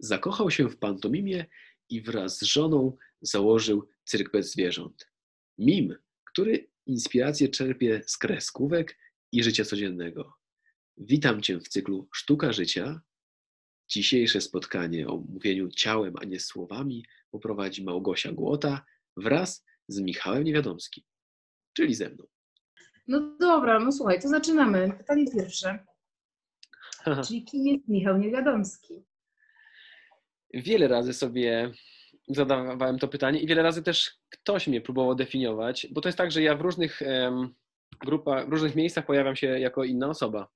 zakochał się w pantomimie i wraz z żoną założył cyrk bez zwierząt. Mim, który inspirację czerpie z kreskówek i życia codziennego. Witam Cię w cyklu Sztuka Życia. Dzisiejsze spotkanie o mówieniu ciałem, a nie słowami poprowadzi Małgosia Głota wraz z Michałem Niewiadomskim, czyli ze mną. No dobra, no słuchaj, to zaczynamy. Pytanie pierwsze. Czyli kim jest Michał Niewiadomski? Wiele razy sobie zadawałem to pytanie i wiele razy też ktoś mnie próbował definiować, bo to jest tak, że ja w różnych grupach, w różnych miejscach pojawiam się jako inna osoba.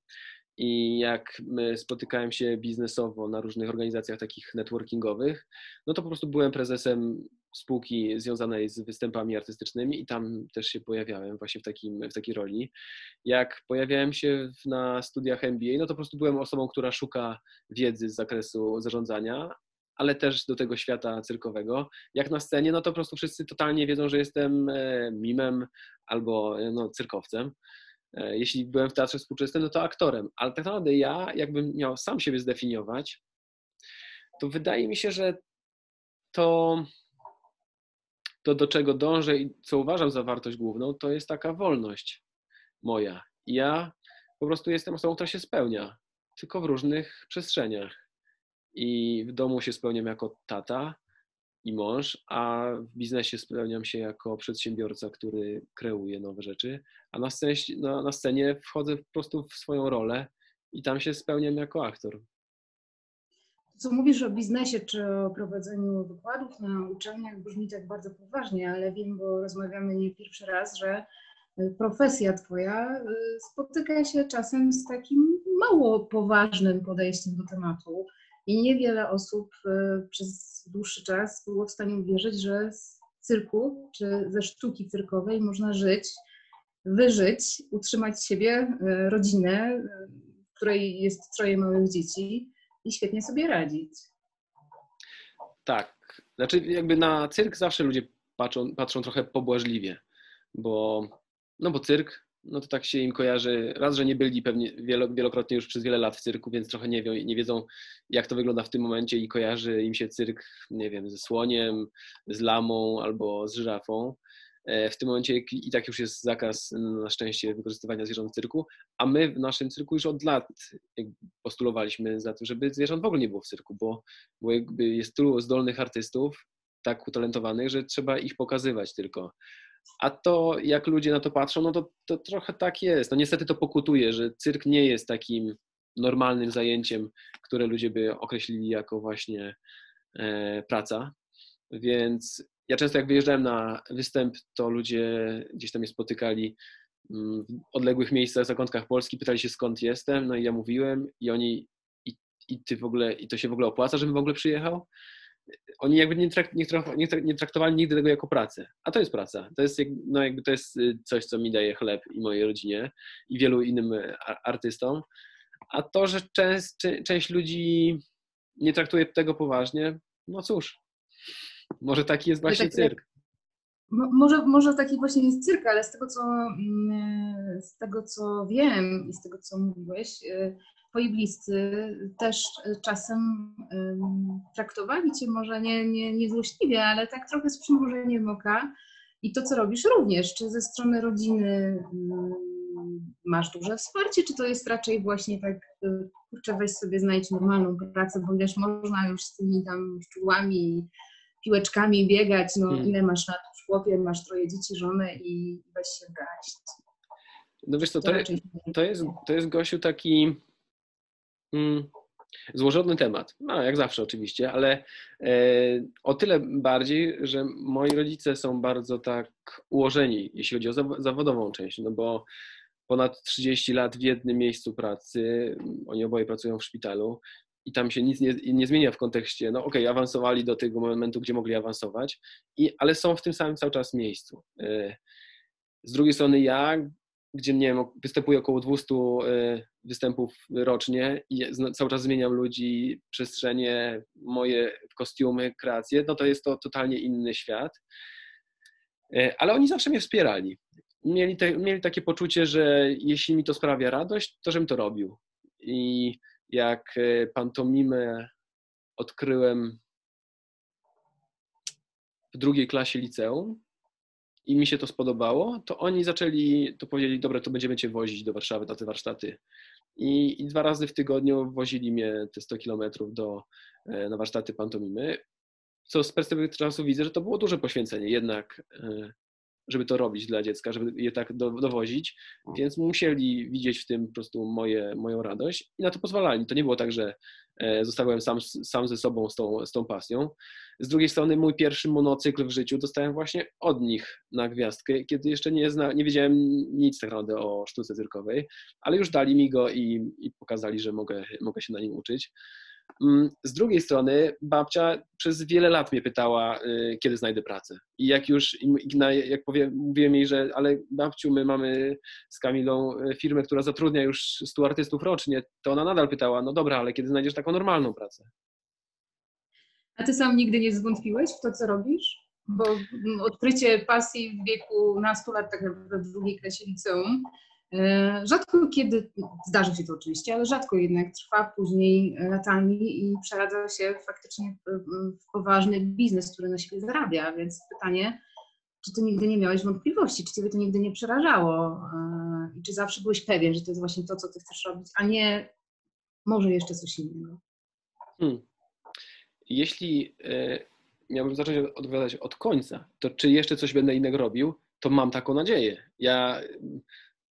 I jak spotykałem się biznesowo na różnych organizacjach takich networkingowych, no to po prostu byłem prezesem spółki związanej z występami artystycznymi i tam też się pojawiałem właśnie w, takim, w takiej roli. Jak pojawiałem się na studiach MBA, no to po prostu byłem osobą, która szuka wiedzy z zakresu zarządzania, ale też do tego świata cyrkowego. Jak na scenie, no to po prostu wszyscy totalnie wiedzą, że jestem e, mimem albo e, no, cyrkowcem. E, jeśli byłem w teatrze współczesnym, no to aktorem. Ale tak naprawdę ja, jakbym miał sam siebie zdefiniować, to wydaje mi się, że to, to do czego dążę i co uważam za wartość główną, to jest taka wolność moja. Ja po prostu jestem osobą, która się spełnia, tylko w różnych przestrzeniach i w domu się spełniam jako tata i mąż, a w biznesie spełniam się jako przedsiębiorca, który kreuje nowe rzeczy, a na scenie, na, na scenie wchodzę po prostu w swoją rolę i tam się spełniam jako aktor. Co mówisz o biznesie czy o prowadzeniu wykładów na uczelniach brzmi tak bardzo poważnie, ale wiem, bo rozmawiamy nie pierwszy raz, że y, profesja Twoja y, spotyka się czasem z takim mało poważnym podejściem do tematu. I niewiele osób e, przez dłuższy czas było w stanie uwierzyć, że z cyrku czy ze sztuki cyrkowej można żyć, wyżyć, utrzymać siebie, e, rodzinę, e, w której jest troje małych dzieci i świetnie sobie radzić. Tak. Znaczy, jakby na cyrk zawsze ludzie patrzą, patrzą trochę pobłażliwie, bo, no bo cyrk no to tak się im kojarzy. Raz, że nie byli pewnie wielokrotnie już przez wiele lat w cyrku, więc trochę nie, wie, nie wiedzą, jak to wygląda w tym momencie i kojarzy im się cyrk, nie wiem, ze słoniem, z lamą albo z żyrafą. E, w tym momencie i tak już jest zakaz na szczęście wykorzystywania zwierząt w cyrku, a my w naszym cyrku już od lat postulowaliśmy za to, żeby zwierząt w ogóle nie było w cyrku, bo, bo jest tylu zdolnych artystów, tak utalentowanych, że trzeba ich pokazywać tylko. A to, jak ludzie na to patrzą, no to, to trochę tak jest. No niestety to pokutuje, że cyrk nie jest takim normalnym zajęciem, które ludzie by określili jako właśnie e, praca. Więc ja często jak wyjeżdżałem na występ, to ludzie gdzieś tam mnie spotykali mm, w odległych miejscach, zakątkach Polski, pytali się skąd jestem, no i ja mówiłem i oni i, i ty w ogóle, i to się w ogóle opłaca, żebym w ogóle przyjechał? Oni jakby nie, trakt, nie, nie, traktowali nigdy tego jako pracę. A to jest praca. To jest, no jakby to jest y, coś, co mi daje chleb i mojej rodzinie i wielu innym y, artystom. A to, że część, część ludzi nie traktuje tego poważnie, no cóż, może taki jest właśnie cyrk. Może, może taki właśnie jest cyrk, ale z tego, co, mm, z tego, co wiem i z tego, co mówiłeś, y, twoi bliscy też czasem traktowali cię może nie, nie, nie złośliwie, ale tak trochę z przymrużeniem oka. I to, co robisz również, czy ze strony rodziny masz duże wsparcie, czy to jest raczej właśnie tak, y, kurczę, weź sobie znajdź normalną pracę, bo wiesz, można już z tymi tam szczudłami, piłeczkami biegać, no hmm. ile masz lat w chłopie, masz troje dzieci, żonę i weź się brać. No wiesz co, to, to, jest, to jest Gosiu taki złożony temat. No, jak zawsze oczywiście, ale e, o tyle bardziej, że moi rodzice są bardzo tak ułożeni, jeśli chodzi o zawodową część, no bo ponad 30 lat w jednym miejscu pracy, oni oboje pracują w szpitalu i tam się nic nie, nie zmienia w kontekście, no okej, okay, awansowali do tego momentu, gdzie mogli awansować, i, ale są w tym samym cały czas miejscu. E, z drugiej strony ja gdzie nie wiem, występuję około 200 e, występów rocznie i cały czas zmieniam ludzi, przestrzenie, moje kostiumy, kreacje, no to jest to totalnie inny świat. E, ale oni zawsze mnie wspierali. Mieli, te, mieli takie poczucie, że jeśli mi to sprawia radość, to żebym to robił. I jak e, pantomimę odkryłem w drugiej klasie liceum i mi się to spodobało, to oni zaczęli, to powiedzieli, dobra, to będziemy cię wozić do Warszawy na te warsztaty. I, I, dwa razy w tygodniu wozili mnie te 100 kilometrów do, e, na warsztaty pantomimy, co z perspektywy czasu widzę, że to było duże poświęcenie jednak, e, żeby to robić dla dziecka, żeby je tak do, dowozić, więc musieli widzieć w tym po prostu moje, moją radość i na to pozwalali. To nie było tak, że e, zostałem sam, sam ze sobą z tą, z tą pasją. Z drugiej strony mój pierwszy monocykl w życiu dostałem właśnie od nich na gwiazdkę, kiedy jeszcze nie, zna, nie wiedziałem nic tak naprawdę o sztuce cyrkowej, ale już dali mi go i, i pokazali, że mogę, mogę się na nim uczyć. Mm, z drugiej strony babcia przez wiele lat mnie pytała, y, kiedy znajdę pracę. I jak już, jak powiem, mówiłem jej, że ale babciu, my mamy z Kamilą y, firmę, która zatrudnia już 100 artystów rocznie, to ona nadal pytała, no dobra, ale kiedy znajdziesz taką normalną pracę? A ty sam nigdy nie zwątpiłeś w to, co robisz? Bo odkrycie pasji w wieku nastu lat, tak naprawdę w drugiej klasie liceum, rzadko kiedy, zdarzy się to oczywiście, ale rzadko jednak trwa później latami i przeradza się faktycznie w poważny biznes, który na siebie zarabia. Więc pytanie, czy ty nigdy nie miałeś wątpliwości, czy ciebie to nigdy nie przerażało e, i czy zawsze byłeś pewien, że to jest właśnie to, co ty chcesz robić, a nie może jeszcze coś innego? Hmm jeśli e, miałbym zacząć odpowiadać od końca, to czy jeszcze coś będę innego robił, to mam taką nadzieję. Ja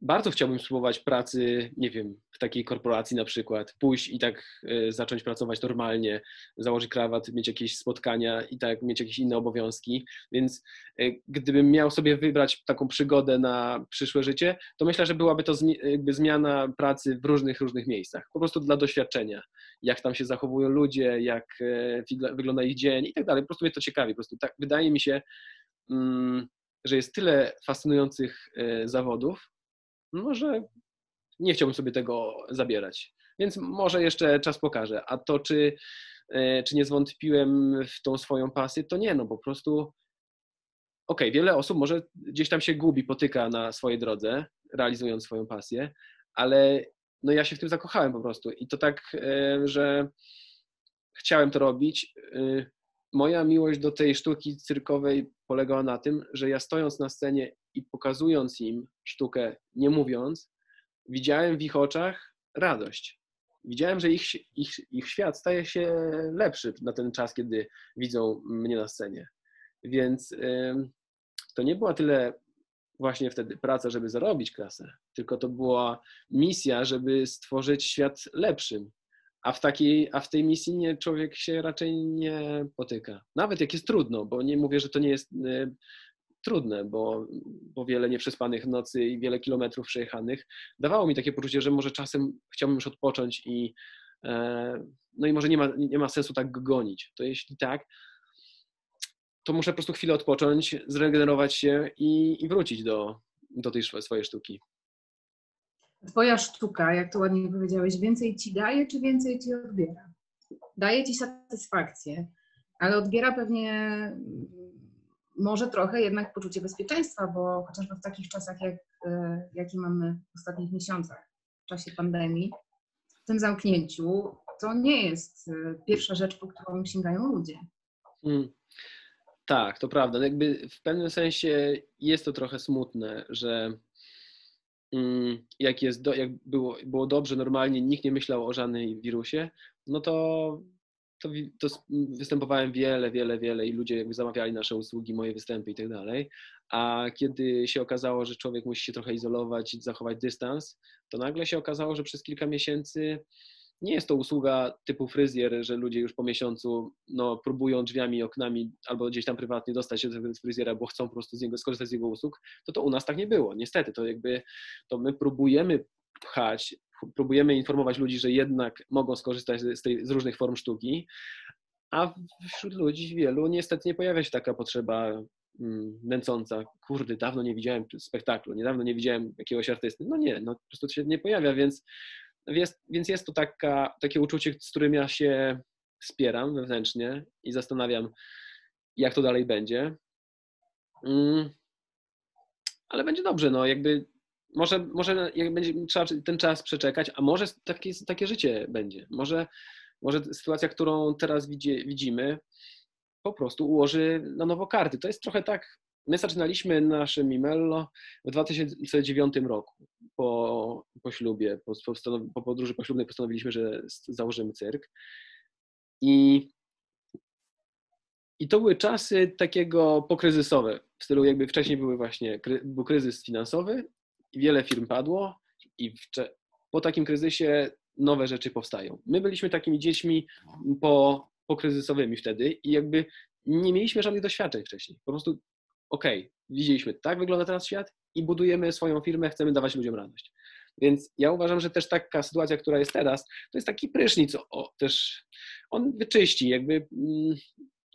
bardzo chciałbym spróbować pracy, nie wiem, w takiej korporacji na przykład, pójść i tak e, zacząć pracować normalnie, założyć krawat, mieć jakieś spotkania i tak mieć jakieś inne obowiązki. Więc e, gdybym miał sobie wybrać taką przygodę na przyszłe życie, to myślę, że byłaby to jakby zmiana pracy w różnych, różnych miejscach. Po prostu dla doświadczenia, jak tam się zachowują ludzie, jak e, wygląda ich dzień i tak dalej. Po prostu mnie to ciekawi. Po prostu tak wydaje mi się, mm, że jest tyle fascynujących zawodów, no, że nie chciałbym sobie tego zabierać. Więc może jeszcze czas pokaże. A to, czy, e, czy nie zwątpiłem w tą swoją pasję, to nie, no po prostu okej, okay, wiele osób może gdzieś tam się gubi, potyka na swojej drodze, realizując swoją pasję, ale no ja się w tym zakochałem po prostu i to tak, e, że chciałem to robić. E, moja miłość do tej sztuki cyrkowej polegała na tym, że ja stojąc na scenie i pokazując im sztukę, nie mówiąc, widziałem w ich oczach radość. Widziałem, że ich, ich, ich świat staje się lepszy na ten czas, kiedy widzą mnie na scenie. Więc to nie była tyle właśnie wtedy praca, żeby zarobić klasę, tylko to była misja, żeby stworzyć świat lepszym. A w, takiej, a w tej misji nie, człowiek się raczej nie potyka. Nawet jak jest trudno, bo nie mówię, że to nie jest trudne, bo, bo wiele nieprzespanych nocy i wiele kilometrów przejechanych dawało mi takie poczucie, że może czasem chciałbym już odpocząć i e, no i może nie ma, nie ma sensu tak gonić. To jeśli tak, to muszę po prostu chwilę odpocząć, zregenerować się i, i wrócić do, do tej swojej sztuki. Twoja sztuka, jak to ładnie powiedziałeś, więcej ci daje, czy więcej ci odbiera? Daje ci satysfakcję, ale odbiera pewnie może trochę jednak poczucie bezpieczeństwa, bo chociażby w takich czasach, jak, e, jakie mamy w ostatnich miesiącach, w czasie pandemii, w tym zamknięciu, to nie jest e, pierwsza rzecz, po którą sięgają ludzie. Hmm. Tak, to prawda. Jakby w pewnym sensie jest to trochę smutne, że mm, jak, jest do, jak było, było dobrze, normalnie, nikt nie myślał o żadnej wirusie, no to to, to występowałem wiele, wiele, wiele i ludzie jakby zamawiali nasze usługi, moje występy i tak dalej. A kiedy się okazało, że człowiek musi się trochę izolować zachować dystans, to nagle się okazało, że przez kilka miesięcy nie jest to usługa typu fryzjer, że ludzie już po miesiącu no, próbują drzwiami oknami albo gdzieś tam prywatnie dostać się do fryzjera, bo chcą po prostu z niego skorzystać z jego usług, to to u nas tak nie było. Niestety, to jakby to my próbujemy pchać próbujemy informować ludzi, że jednak mogą skorzystać z, tej, z różnych form sztuki, a wśród ludzi wielu niestety nie pojawia się taka potrzeba mm, nęcąca. Kurde, dawno nie widziałem spektaklu, niedawno nie widziałem jakiegoś artysty. No nie, no po prostu to się nie pojawia, więc jest, więc jest to taka, takie uczucie, z którym ja się wspieram wewnętrznie i zastanawiam, jak to dalej będzie. Mm, ale będzie dobrze, no jakby może, może jak będzie trzeba ten czas przeczekać, a może takie, takie życie będzie. Może może sytuacja, którą teraz widzimy, po prostu ułoży na nowo karty. To jest trochę tak, my zaczynaliśmy nasze Mimello w 2009 roku. Po, po ślubie, po, po podróży poślubnej postanowiliśmy, że założymy cyrk. I, I to były czasy takiego pokryzysowe, w stylu jakby wcześniej były właśnie, był kryzys finansowy i wiele firm padło i po takim kryzysie nowe rzeczy powstają. My byliśmy takimi dziećmi po, pokryzysowymi wtedy i jakby nie mieliśmy żadnych doświadczeń wcześniej. Po prostu okej, okay, widzieliśmy, tak wygląda teraz świat i budujemy swoją firmę, chcemy dawać ludziom radość. Więc ja uważam, że też taka sytuacja, która jest teraz, to jest taki prysznic, o, też on wyczyści, jakby mm,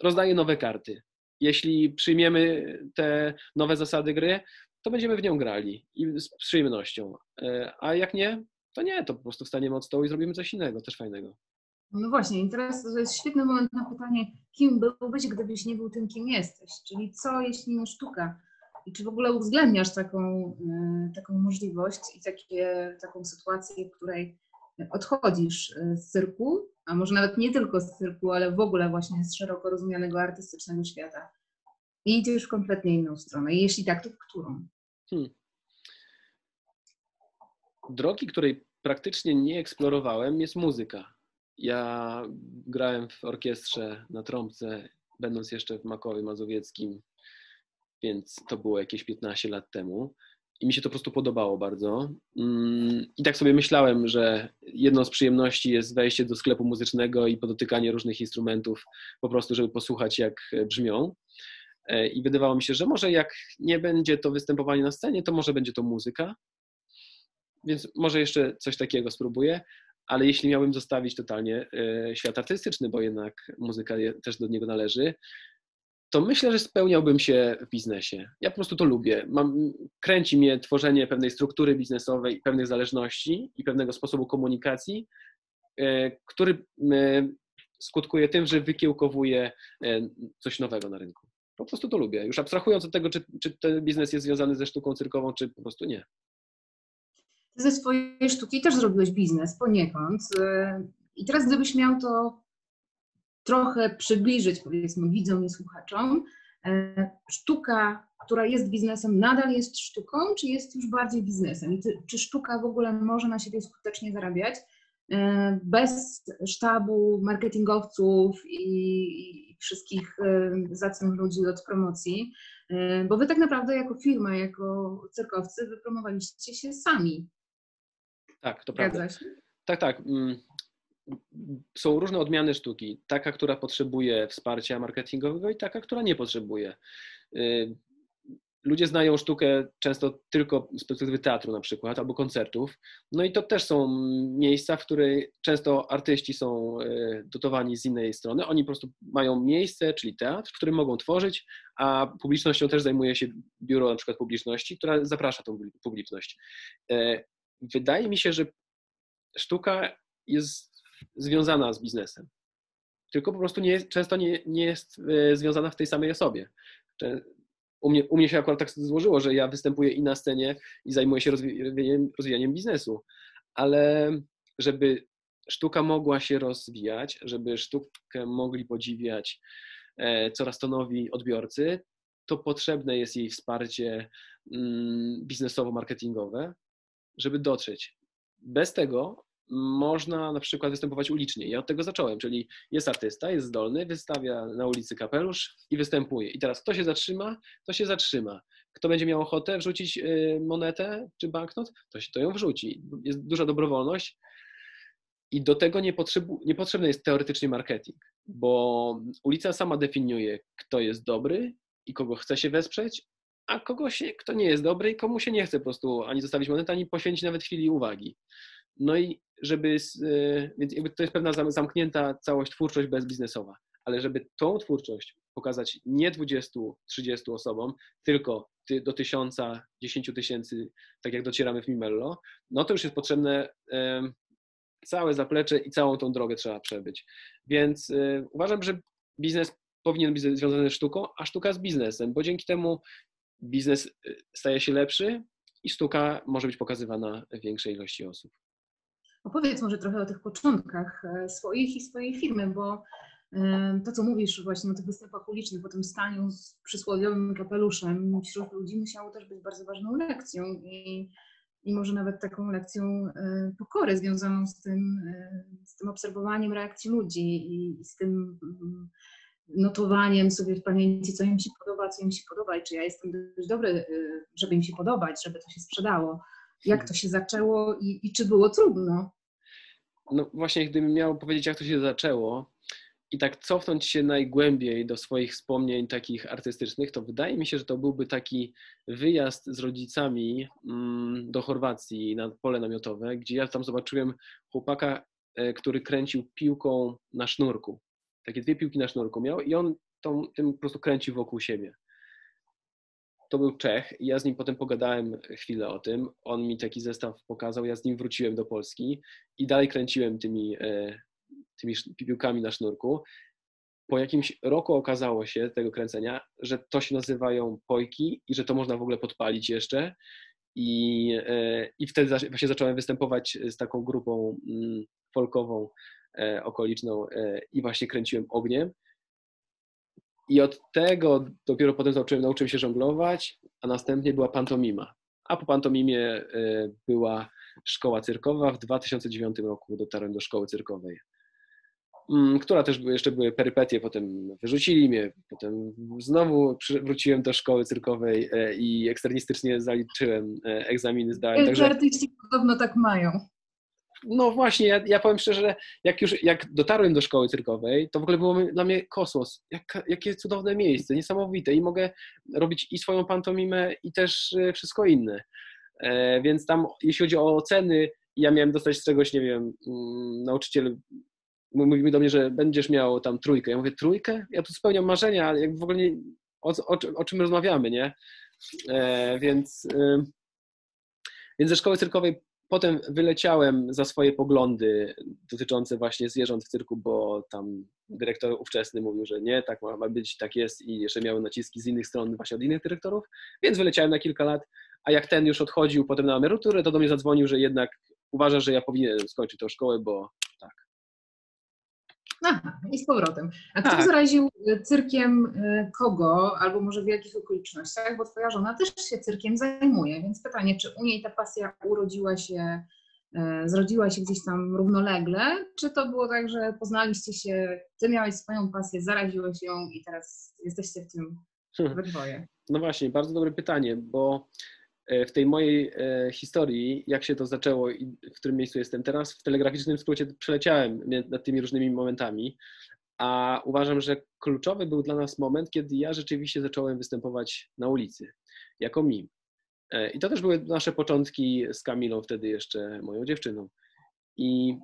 rozdaje nowe karty. Jeśli przyjmiemy te nowe zasady gry, to będziemy w nią grali i z przyjemnością. E, a jak nie, to nie, to po prostu wstaniemy od stołu i zrobimy coś innego, też fajnego. No właśnie, i teraz to jest świetny moment na pytanie, kim byłbyś, gdybyś nie był tym, kim jesteś? Czyli co, jeśli nie sztuka? I czy w ogóle uwzględniasz taką, e, taką możliwość i takie, taką sytuację, w której odchodzisz e, z cyrku, a może nawet nie tylko z cyrku, ale w ogóle właśnie z szeroko rozumianego artystycznego świata i idziesz w kompletnie inną stronę? I jeśli tak, to w którą? Hmm. Drogi, której praktycznie nie eksplorowałem, jest muzyka. Ja grałem w orkiestrze na trąbce, będąc jeszcze w Makowie Mazowieckim, więc to było jakieś 15 lat temu. I mi się to po prostu podobało bardzo. Mm, I tak sobie myślałem, że jedną z przyjemności jest wejście do sklepu muzycznego i podotykanie różnych instrumentów, po prostu, żeby posłuchać, jak brzmią. E, I wydawało mi się, że może jak nie będzie to występowanie na scenie, to może będzie to muzyka. Więc może jeszcze coś takiego spróbuję ale jeśli miałbym zostawić totalnie e, świat artystyczny, bo jednak muzyka też do niego należy, to myślę, że spełniałbym się w biznesie. Ja po prostu to lubię. Mam, kręci mnie tworzenie pewnej struktury biznesowej, pewnych zależności i pewnego sposobu komunikacji, e, który skutkuje tym, że wykiełkowuje coś nowego na rynku. Po prostu to lubię. Już abstrahując od tego, czy, czy ten biznes jest związany ze sztuką cyrkową, czy po prostu nie ze swojej sztuki też zrobiłeś biznes poniekąd. Y, I teraz gdybyś miał to trochę przybliżyć, powiedzmy, widzom i słuchaczom, y, sztuka, która jest biznesem, nadal jest sztuką, czy jest już bardziej biznesem? I czy sztuka w ogóle może na siebie skutecznie zarabiać y, bez sztabu marketingowców i wszystkich zacnych ludzi od promocji? Bo wy tak naprawdę jako firma, jako cyrkowcy wypromowaliście się sami. Tak, to prawda. Tak, tak. Mm, są różne odmiany sztuki. Taka, która potrzebuje wsparcia marketingowego i taka, która nie potrzebuje. Ludzie znają sztukę często tylko z perspektywy teatru na przykład, albo koncertów. No i to też są miejsca, w których często artyści są y, dotowani z innej strony. Oni po prostu mają miejsce, czyli teatr, w którym mogą tworzyć, a publicznością też zajmuje się biuro na przykład publiczności, która zaprasza tą publiczność. Y, wydaje mi się, że sztuka jest związana z biznesem. Tylko po prostu nie, często nie, nie jest e, związana w tej samej osobie. U mnie, u mnie się akurat tak złożyło, że ja występuję i na scenie, i zajmuję się rozwijaniem, rozwijaniem biznesu, ale żeby sztuka mogła się rozwijać, żeby sztukę mogli podziwiać e, coraz to nowi odbiorcy, to potrzebne jest jej wsparcie mm, biznesowo-marketingowe, żeby dotrzeć. Bez tego można na przykład występować ulicznie. Ja od tego zacząłem, czyli jest artysta, jest zdolny, wystawia na ulicy kapelusz i występuje. I teraz kto się zatrzyma, to się zatrzyma. Kto będzie miał ochotę wrzucić y, monetę czy banknot, to się to ją wrzuci. Jest duża dobrowolność. I do tego nie, potrzebu, nie potrzebny jest teoretycznie marketing, bo ulica sama definiuje, kto jest dobry i kogo chce się wesprzeć, a kogoś, kto nie jest dobry i komu się nie chce po prostu ani zostawić monety, ani poświęcić nawet chwili uwagi. No i żeby, e, więc jakby to jest pewna zamknięta całość, twórczość bezbiznesowa, ale żeby tą twórczość pokazać nie 20-30 osobom, tylko do tysiąca, dziesięciu tysięcy, tak jak docieramy w Mimello, no to już jest potrzebne całe zaplecze i całą tą drogę trzeba przebyć. Więc e, uważam, że biznes powinien być związany z sztuką, a sztuka z biznesem, bo dzięki temu biznes staje się lepszy i sztuka może być pokazywana większej ilości osób. Opowiedz może trochę o tych początkach e, swoich i swojej firmy, bo e, to, co mówisz właśnie o tych występach ulicznych, po tym staniu z przysłowiowym kapeluszem wśród ludzi musiało też być bardzo ważną lekcją i, i może nawet taką lekcją e, pokory związaną z tym, z tym obserwowaniem reakcji ludzi i, z tym mm, notowaniem sobie w pamięci, co im się podoba, co im się podoba i czy ja jestem dość dobry, żeby im się podobać, żeby to się sprzedało. Jak to się zaczęło i, i czy było trudno? No właśnie, gdybym miał powiedzieć, jak to się zaczęło i tak cofnąć się najgłębiej do swoich wspomnień takich artystycznych, to wydaje mi się, że to byłby taki wyjazd z rodzicami mm, do Chorwacji na pole namiotowe, gdzie ja tam zobaczyłem chłopaka, e, który kręcił piłką na sznurku. Takie dwie piłki na sznurku miał i on tą, tym po prostu kręcił wokół siebie to był Czech i ja z nim potem pogadałem chwilę o tym. On mi taki zestaw pokazał, ja z nim wróciłem do Polski i dalej kręciłem tymi, e, tymi piłkami na sznurku. Po jakimś roku okazało się tego kręcenia, że to się nazywają pojki i że to można w ogóle podpalić jeszcze. I, e, i wtedy właśnie zacząłem występować z taką grupą mm, folkową e, okoliczną i właśnie kręciłem ogniem. I od tego dopiero potem nauczyłem, nauczyłem się żonglować, a następnie była pantomima. A po pantomimie e, była szkoła cyrkowa. W 2009 roku dotarłem do szkoły cyrkowej, mm, która też jeszcze były perypetie, potem wyrzucili mnie, potem znowu wróciłem do szkoły cyrkowej e, i eksternistycznie zaliczyłem e, egzaminy, zdałem. Także... Artyści podobno tak mają. No właśnie, ja, ja powiem szczerze, jak już jak dotarłem do szkoły cyrkowej, to w ogóle było dla mnie kosmos. Jak, jakie cudowne miejsce, niesamowite. I mogę robić i swoją pantomimę, i też e, wszystko inne. E, więc tam, jeśli chodzi o oceny, ja miałem dostać z czegoś, nie wiem, mm, nauczyciel mówi mi do mnie, że będziesz miał tam trójkę. Ja mówię, trójkę? Ja tu spełniam marzenia, ale w ogóle nie, o, o, o czym rozmawiamy, nie? E, więc, e, więc ze szkoły cyrkowej Potem wyleciałem za swoje poglądy dotyczące właśnie zwierząt w cyrku, bo tam dyrektor ówczesny mówił, że nie, tak ma być, tak jest i jeszcze miałem naciski z innych stron właśnie od innych dyrektorów, więc wyleciałem na kilka lat, a jak ten już odchodził potem na emeryturę, to do mnie zadzwonił, że jednak uważa, że ja powinienem skończyć tę szkołę, bo Aha, i z powrotem. A kto tak. zaraził e, cyrkiem e, kogo, albo może w jakich okolicznościach, bo twoja żona też się cyrkiem zajmuje, więc pytanie, czy u niej ta pasja urodziła się, e, zrodziła się gdzieś tam równolegle, czy to było tak, że poznaliście się, ty miałeś swoją pasję, zaraziłeś ją i teraz jesteście w tym we dwoje? No właśnie, bardzo dobre pytanie, bo w tej mojej e, historii, jak się to zaczęło i w którym miejscu jestem teraz, w telegraficznym skrócie przeleciałem nad tymi różnymi momentami, a uważam, że kluczowy był dla nas moment, kiedy ja rzeczywiście zacząłem występować na ulicy, jako mim. E, I to też były nasze początki z Kamilą, wtedy jeszcze moją dziewczyną. I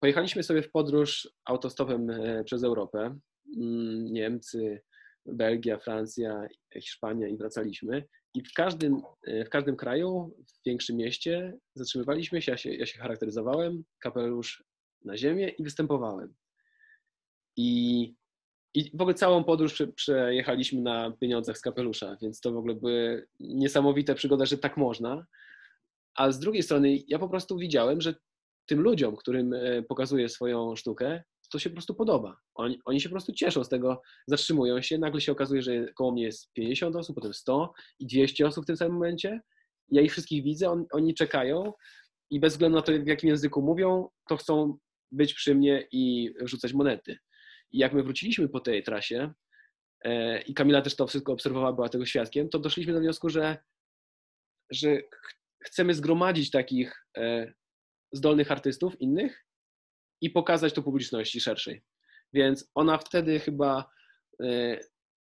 pojechaliśmy sobie w podróż autostopem przez Europę. Mm, Niemcy, Belgia, Francja, Hiszpania i wracaliśmy. I w każdym, e, w każdym kraju, w większym mieście zatrzymywaliśmy się ja, się, ja się charakteryzowałem, kapelusz na ziemię i występowałem. I, I w ogóle całą podróż przejechaliśmy na pieniądzach z kapelusza, więc to w ogóle były niesamowite przygody, że tak można. A z drugiej strony ja po prostu widziałem, że tym ludziom, którym e, pokazuję swoją sztukę, się po prostu podoba. Oni, oni się po prostu cieszą z tego, zatrzymują się, nagle się okazuje, że koło mnie jest 50 osób, potem 100 i 200 osób w tym samym momencie. Ja ich wszystkich widzę, on, oni czekają i bez względu na to, w jakim języku mówią, to chcą być przy mnie i rzucać monety. I jak my wróciliśmy po tej trasie, e, i Kamila też to wszystko obserwowała, była tego świadkiem, to doszliśmy do wniosku, że, że chcemy zgromadzić takich e, zdolnych artystów innych i pokazać to publiczności szerszej. Więc ona wtedy chyba, e,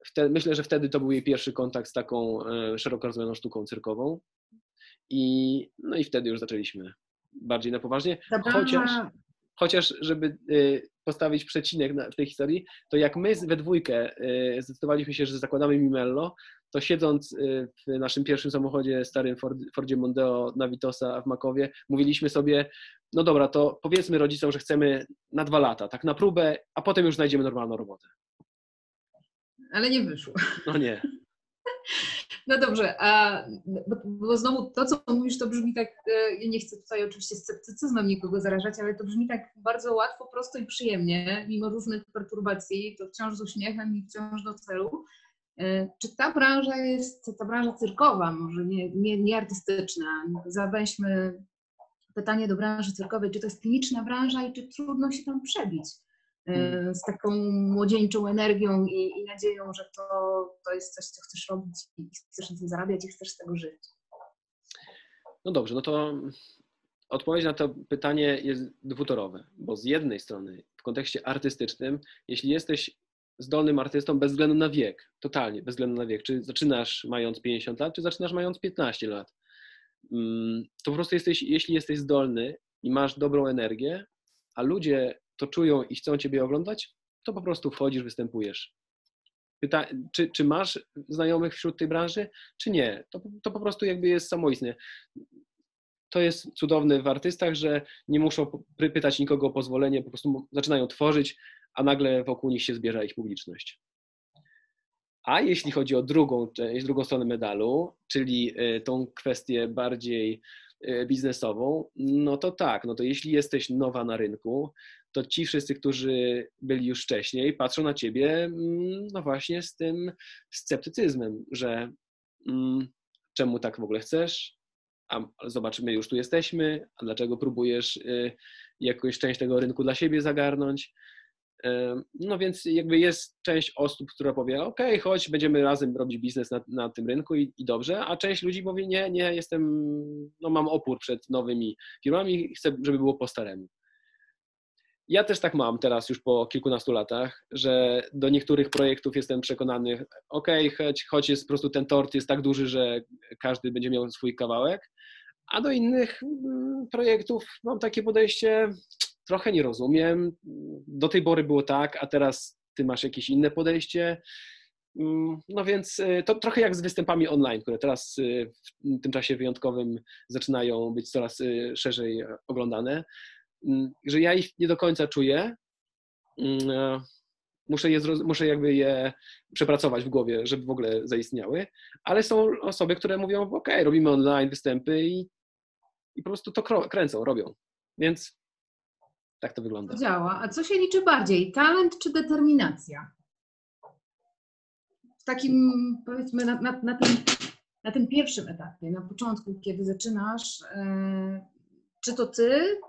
wtedy, myślę, że wtedy to był jej pierwszy kontakt z taką e, szeroko rozumianą sztuką cyrkową. I, no i wtedy już zaczęliśmy bardziej na poważnie. Chociaż, chociaż żeby e, postawić przecinek w tej historii, to jak my we dwójkę zdecydowaliśmy się, że zakładamy Mimello, to siedząc y, w naszym pierwszym samochodzie, starym Ford, Fordzie Mondeo Navitosa w Makowie, mówiliśmy sobie, no dobra, to powiedzmy rodzicom, że chcemy na dwa lata, tak na próbę, a potem już znajdziemy normalną robotę. Ale nie wyszło. No nie. No dobrze, a, bo znowu to, co mówisz, to brzmi tak, e, ja nie chcę tutaj oczywiście sceptycyzmem nikogo zarażać, ale to brzmi tak bardzo łatwo, prosto i przyjemnie, mimo różnych perturbacji, to wciąż z uśmiechem i wciąż do celu. E, czy ta branża jest, ta branża cyrkowa, może nie, nie, nie artystyczna, zaweźmy pytanie do branży cyrkowej, czy to jest kliniczna branża i czy trudno się tam przebić? Hmm. E, z taką młodzieńczą energią i, i, nadzieją, że to, to jest coś, co chcesz robić i chcesz na tym zarabiać i chcesz z tego żyć. No dobrze, no to odpowiedź na to pytanie jest dwutorowe, bo z jednej strony w kontekście artystycznym, jeśli jesteś zdolnym artystą bez względu na wiek, totalnie bez względu na wiek, czy zaczynasz mając 50 lat, czy zaczynasz mając 15 lat, mm, to po prostu jesteś, jeśli jesteś zdolny i masz dobrą energię, a ludzie to czują i chcą Ciebie oglądać, to po prostu wchodzisz, występujesz. Pyta, czy, czy masz znajomych wśród tej branży, czy nie? To, to po prostu jakby jest samoistne. To jest cudowne w artystach, że nie muszą pytać nikogo o pozwolenie, po prostu zaczynają tworzyć, a nagle wokół nich się zbiera ich publiczność. A jeśli chodzi o drugą część, drugą stronę medalu, czyli y, tą kwestię bardziej y, biznesową, no to tak, no to jeśli jesteś nowa na rynku, to ci wszyscy, którzy byli już wcześniej, patrzą na ciebie, mm, no właśnie z tym sceptycyzmem, że mm, czemu tak w ogóle chcesz, a zobaczymy, już tu jesteśmy, a dlaczego próbujesz y, jakąś część tego rynku dla siebie zagarnąć. No więc jakby jest część osób, która powie, ok, chodź, będziemy razem robić biznes na, na tym rynku i, i, dobrze, a część ludzi mówi, nie, nie, jestem, no mam opór przed nowymi firmami i chcę, żeby było po staremu. Ja też tak mam teraz już po kilkunastu latach, że do niektórych projektów jestem przekonany, ok, choć, choć jest po prostu ten tort jest tak duży, że każdy będzie miał swój kawałek, a do innych mm, projektów mam takie podejście, trochę nie rozumiem. Do tej pory było tak, a teraz ty masz jakieś inne podejście. Mm, no więc y, to trochę jak z występami online, które teraz y, w tym czasie wyjątkowym zaczynają być coraz y, szerzej oglądane. Mm, że ja ich nie do końca czuję. Mm, e, muszę, je, muszę jakby je przepracować w głowie, żeby w ogóle zaistniały, ale są osoby, które mówią, ok, robimy online występy i, i po prostu to kręcą, robią. Więc tak to wygląda. Działa. A co się liczy bardziej, talent czy determinacja? W takim, powiedzmy, na, na, na, tym, na tym pierwszym etapie, na początku, kiedy zaczynasz, yy, czy to ty,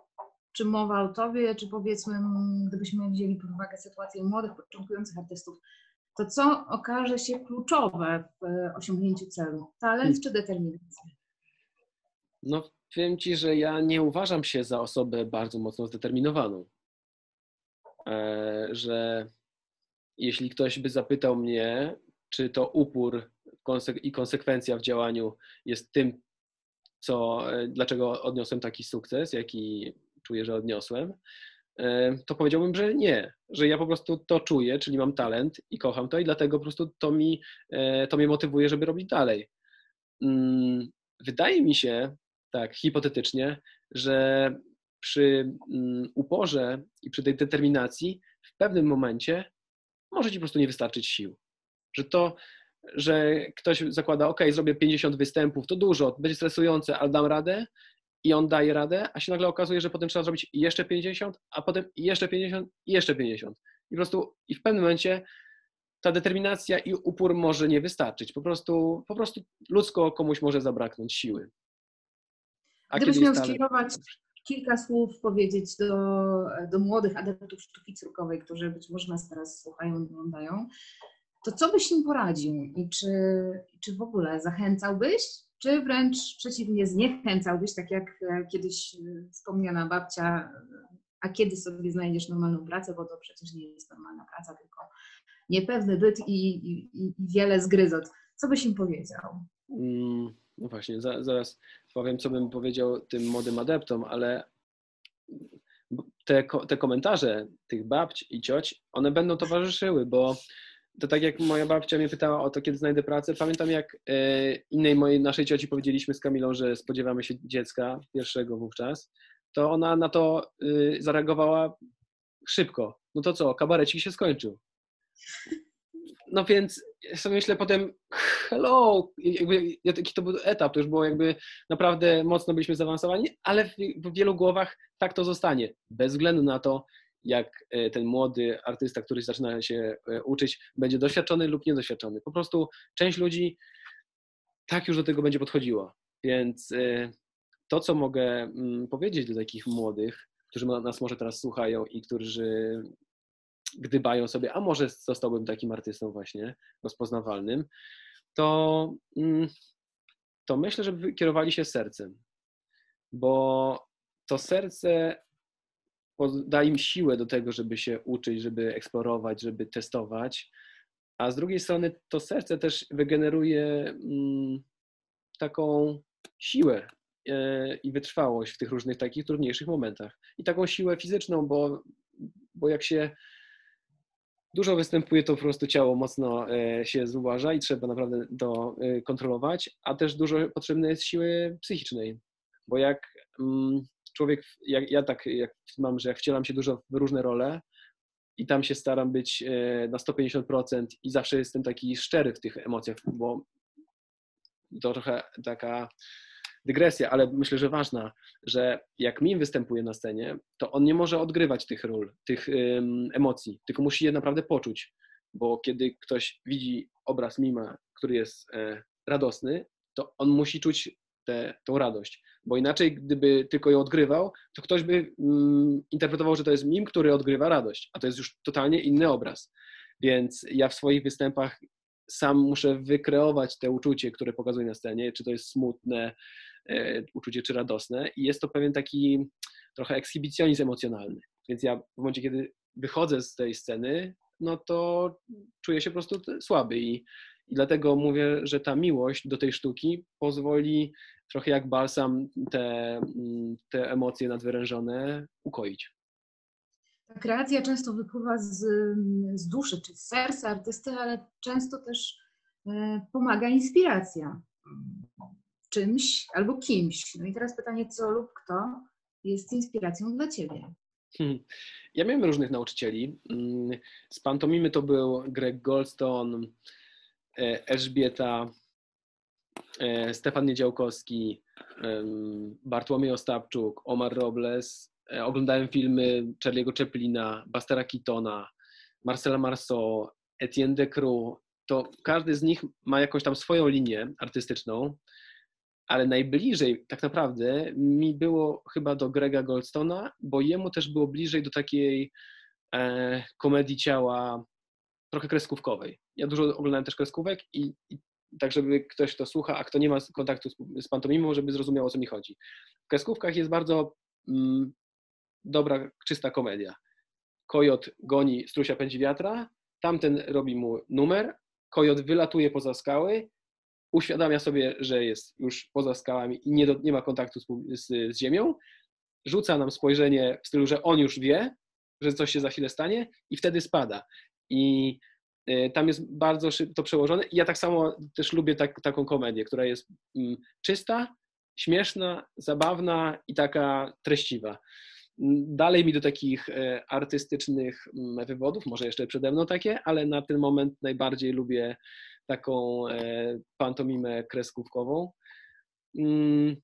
czy mowa o tobie, czy powiedzmy, gdybyśmy wzięli pod uwagę sytuację młodych, początkujących artystów, to co okaże się kluczowe w osiągnięciu celu? Talent hmm. czy determinacja? No, powiem Ci, że ja nie uważam się za osobę bardzo mocno zdeterminowaną. E, że jeśli ktoś by zapytał mnie, czy to upór i konsekwencja w działaniu jest tym, co, e, dlaczego odniosłem taki sukces, jaki czuję, że odniosłem, e, to powiedziałbym, że nie, że ja po prostu to czuję, czyli mam talent i kocham to i dlatego po prostu to, mi, to mnie motywuje, żeby robić dalej. Mm, wydaje mi się, tak hipotetycznie, że przy mm, uporze i przy tej determinacji w pewnym momencie może ci po prostu nie wystarczyć sił. Że to, że ktoś zakłada, ok, zrobię 50 występów, to dużo, będzie stresujące, ale dam radę, i on daje radę, a się nagle okazuje, że potem trzeba zrobić jeszcze 50, a potem jeszcze 50 i jeszcze 50. I po prostu i w pewnym momencie ta determinacja i upór może nie wystarczyć. Po prostu, po prostu ludzko komuś może zabraknąć siły. A Gdybyś miał skierować kilka słów powiedzieć do, do młodych adeptów sztuki cyrkowej, którzy być może nas teraz słuchają i oglądają, to co byś im poradził i czy, czy w ogóle zachęcałbyś czy wręcz przeciwnie zniechęcałbyś, tak jak e, kiedyś e, wspomniana babcia, a kiedy sobie znajdziesz normalną pracę, bo to przecież nie jest normalna praca, tylko niepewny byt i, i, i wiele zgryzot. Co byś im powiedział? Mm, no właśnie, za, zaraz powiem, co bym powiedział tym młodym adeptom, ale te, te komentarze tych babć i cioć, one będą towarzyszyły, bo to tak jak moja babcia mnie pytała o to, kiedy znajdę pracę, pamiętam jak e, innej mojej naszej cioci powiedzieliśmy z Kamilą, że spodziewamy się dziecka, pierwszego wówczas, to ona na to y, zareagowała szybko. No to co, kabarecik się skończył. No więc ja sobie myślę potem, hello, jakby, jaki to był etap, to już było jakby naprawdę mocno byliśmy zaawansowani, ale w, w wielu głowach tak to zostanie, bez względu na to, jak e, ten młody artysta, który zaczyna się e, uczyć, będzie doświadczony lub niedoświadczony. Po prostu część ludzi tak już do tego będzie podchodziła. Więc e, to, co mogę mm, powiedzieć do takich młodych, którzy nas może teraz słuchają i którzy gdybają sobie, a może zostałbym takim artystą właśnie rozpoznawalnym, to, mm, to myślę, żeby kierowali się sercem, bo to serce da im siłę do tego, żeby się uczyć, żeby eksplorować, żeby testować, a z drugiej strony to serce też wygeneruje mm, taką siłę e, i wytrwałość w tych różnych takich trudniejszych momentach. I taką siłę fizyczną, bo, bo jak się dużo występuje, to po prostu ciało mocno e, się zubaża i trzeba naprawdę to e, kontrolować, a też dużo potrzebne jest siły psychicznej, bo jak mm, człowiek, jak, ja tak jak mam, że jak wcielam się dużo w różne role i tam się staram być e, na 150% i zawsze jestem taki szczery w tych emocjach, bo to trochę taka dygresja, ale myślę, że ważna, że jak Mim występuje na scenie, to on nie może odgrywać tych ról, tych emocji, tylko musi je naprawdę poczuć, bo kiedy ktoś widzi obraz Mima, który jest e, radosny, to on musi czuć tę radość, bo inaczej gdyby tylko ją odgrywał, to ktoś by mm, interpretował, że to jest Mim, który odgrywa radość, a to jest już totalnie inny obraz. Więc ja w swoich występach sam muszę wykreować te uczucie, które pokazuję na scenie, czy to jest smutne, uczucie czy radosne i jest to pewien taki trochę ekshibicjonizm emocjonalny. Więc ja w momencie, kiedy wychodzę z tej sceny, no to czuję się po prostu słaby i, i dlatego mówię, że ta miłość do tej sztuki pozwoli trochę jak balsam te, te emocje nadwyrężone ukoić. Ta kreacja często wypływa z, z duszy, czy z serca artysty, ale często też e, pomaga inspiracja czymś albo kimś. No i teraz pytanie, co lub kto jest inspiracją dla Ciebie? Hmm. Ja miałem różnych nauczycieli. Mm, z pantomimy to był Greg Goldstone, e, Elżbieta, e, Stefan Niedziałkowski, Bartłomiej Ostapczuk, Omar Robles. E, oglądałem filmy Charlie'ego Chaplina, Bastera Keatona, Marcela Marceau, Etienne Decroix. To każdy z nich ma jakąś tam swoją linię artystyczną ale najbliżej tak naprawdę mi było chyba do Grega Goldstona, bo jemu też było bliżej do takiej e, komedii ciała trochę kreskówkowej. Ja dużo oglądałem też kreskówek i, i tak, żeby ktoś, kto słucha, a kto nie ma kontaktu z, z pantomimą, żeby zrozumiał, o co mi chodzi. W kreskówkach jest bardzo mm, dobra, czysta komedia. Kojot goni, strusia pędzi wiatra, tamten robi mu numer, kojot wylatuje poza skały, uświadamia sobie, że jest już poza skałami i nie, do, nie ma kontaktu z, z, z, ziemią, rzuca nam spojrzenie w stylu, że on już wie, że coś się za chwilę stanie i wtedy spada. I y, tam jest bardzo to przełożone. I ja tak samo też lubię tak, taką komedię, która jest mm, czysta, śmieszna, zabawna i taka treściwa. Dalej mi do takich e, artystycznych mm, wywodów, może jeszcze przede mną takie, ale na ten moment najbardziej lubię taką e, pantomimę kreskówkową. Mm,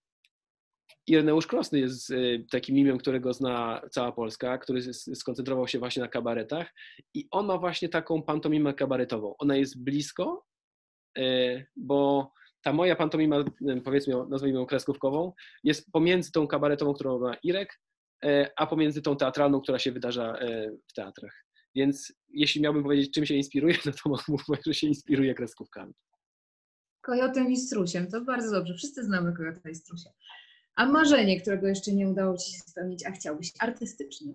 Ireneusz Krosny jest e, takim mimem, którego zna cała Polska, który skoncentrował się właśnie na kabaretach i on ma właśnie taką pantomimę kabaretową. Ona jest blisko, e, bo ta moja pantomima, powiedzmy, nazwijmy ją kreskówkową, jest pomiędzy tą kabaretową, którą ma Irek, a pomiędzy tą teatralną, która się wydarza w teatrach. Więc jeśli miałbym powiedzieć, czym się inspiruje, no to mógłbym że się inspiruje kreskówkami. Kojotem i strusiem, to bardzo dobrze. Wszyscy znamy kojota i strusia. A marzenie, którego jeszcze nie udało Ci się spełnić, a chciałbyś artystycznie?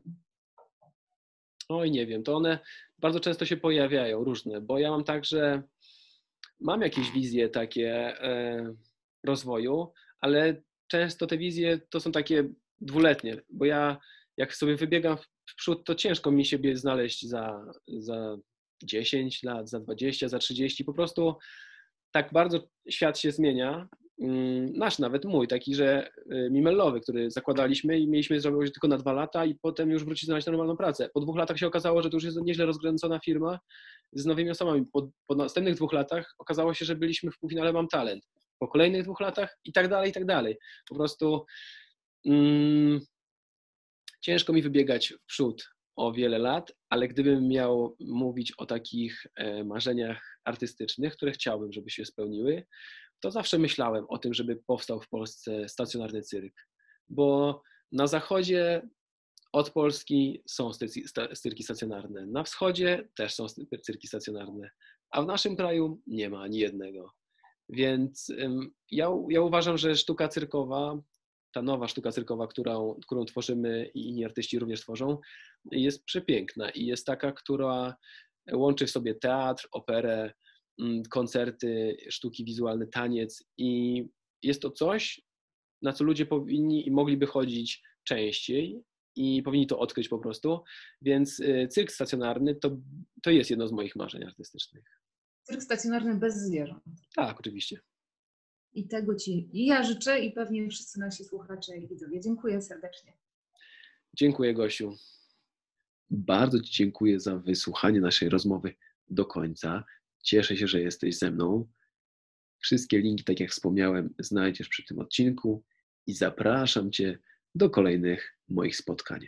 Oj, nie wiem. To one bardzo często się pojawiają, różne, bo ja mam tak, że mam jakieś wizje takie e, rozwoju, ale często te wizje to są takie dwuletnie, bo ja jak sobie wybiegam w przód, to ciężko mi siebie znaleźć za, za 10 lat, za 20, za 30. Po prostu tak bardzo świat się zmienia. Mm, nasz nawet mój, taki, że y, mimellowy, który zakładaliśmy i mieliśmy zrobić tylko na dwa lata i potem już wrócić znaleźć normalną pracę. Po dwóch latach się okazało, że to już jest nieźle rozkręcona firma z nowymi osobami. Po, po następnych dwóch latach okazało się, że byliśmy w półfinale Mam Talent. Po kolejnych dwóch latach i tak dalej, i tak dalej. Po prostu mm, ciężko mi wybiegać w przód o wiele lat, ale gdybym miał mówić o takich e, marzeniach artystycznych, które chciałbym, żeby się spełniły, to zawsze myślałem o tym, żeby powstał w Polsce stacjonarny cyrk. Bo na zachodzie od Polski są cyrki stacjonarne, na wschodzie też są cyrki stacjonarne, a w naszym kraju nie ma ani jednego. Więc ja, ja uważam, że sztuka cyrkowa, ta nowa sztuka cyrkowa, którą, którą tworzymy i inni artyści również tworzą, jest przepiękna i jest taka, która łączy w sobie teatr, operę, mm, koncerty, sztuki wizualne, taniec i jest to coś, na co ludzie powinni i mogliby chodzić częściej i powinni to odkryć po prostu. Więc y, cyrk stacjonarny to, to jest jedno z moich marzeń artystycznych. Cyrk stacjonarny bez zwierząt. Tak, oczywiście. I tego Ci ja życzę i pewnie wszyscy nasi słuchacze i widzowie. Dziękuję serdecznie. Dziękuję Gosiu. Bardzo Ci dziękuję za wysłuchanie naszej rozmowy do końca. Cieszę się, że jesteś ze mną. Wszystkie linki, tak jak wspomniałem, znajdziesz przy tym odcinku i zapraszam Cię do kolejnych moich spotkań.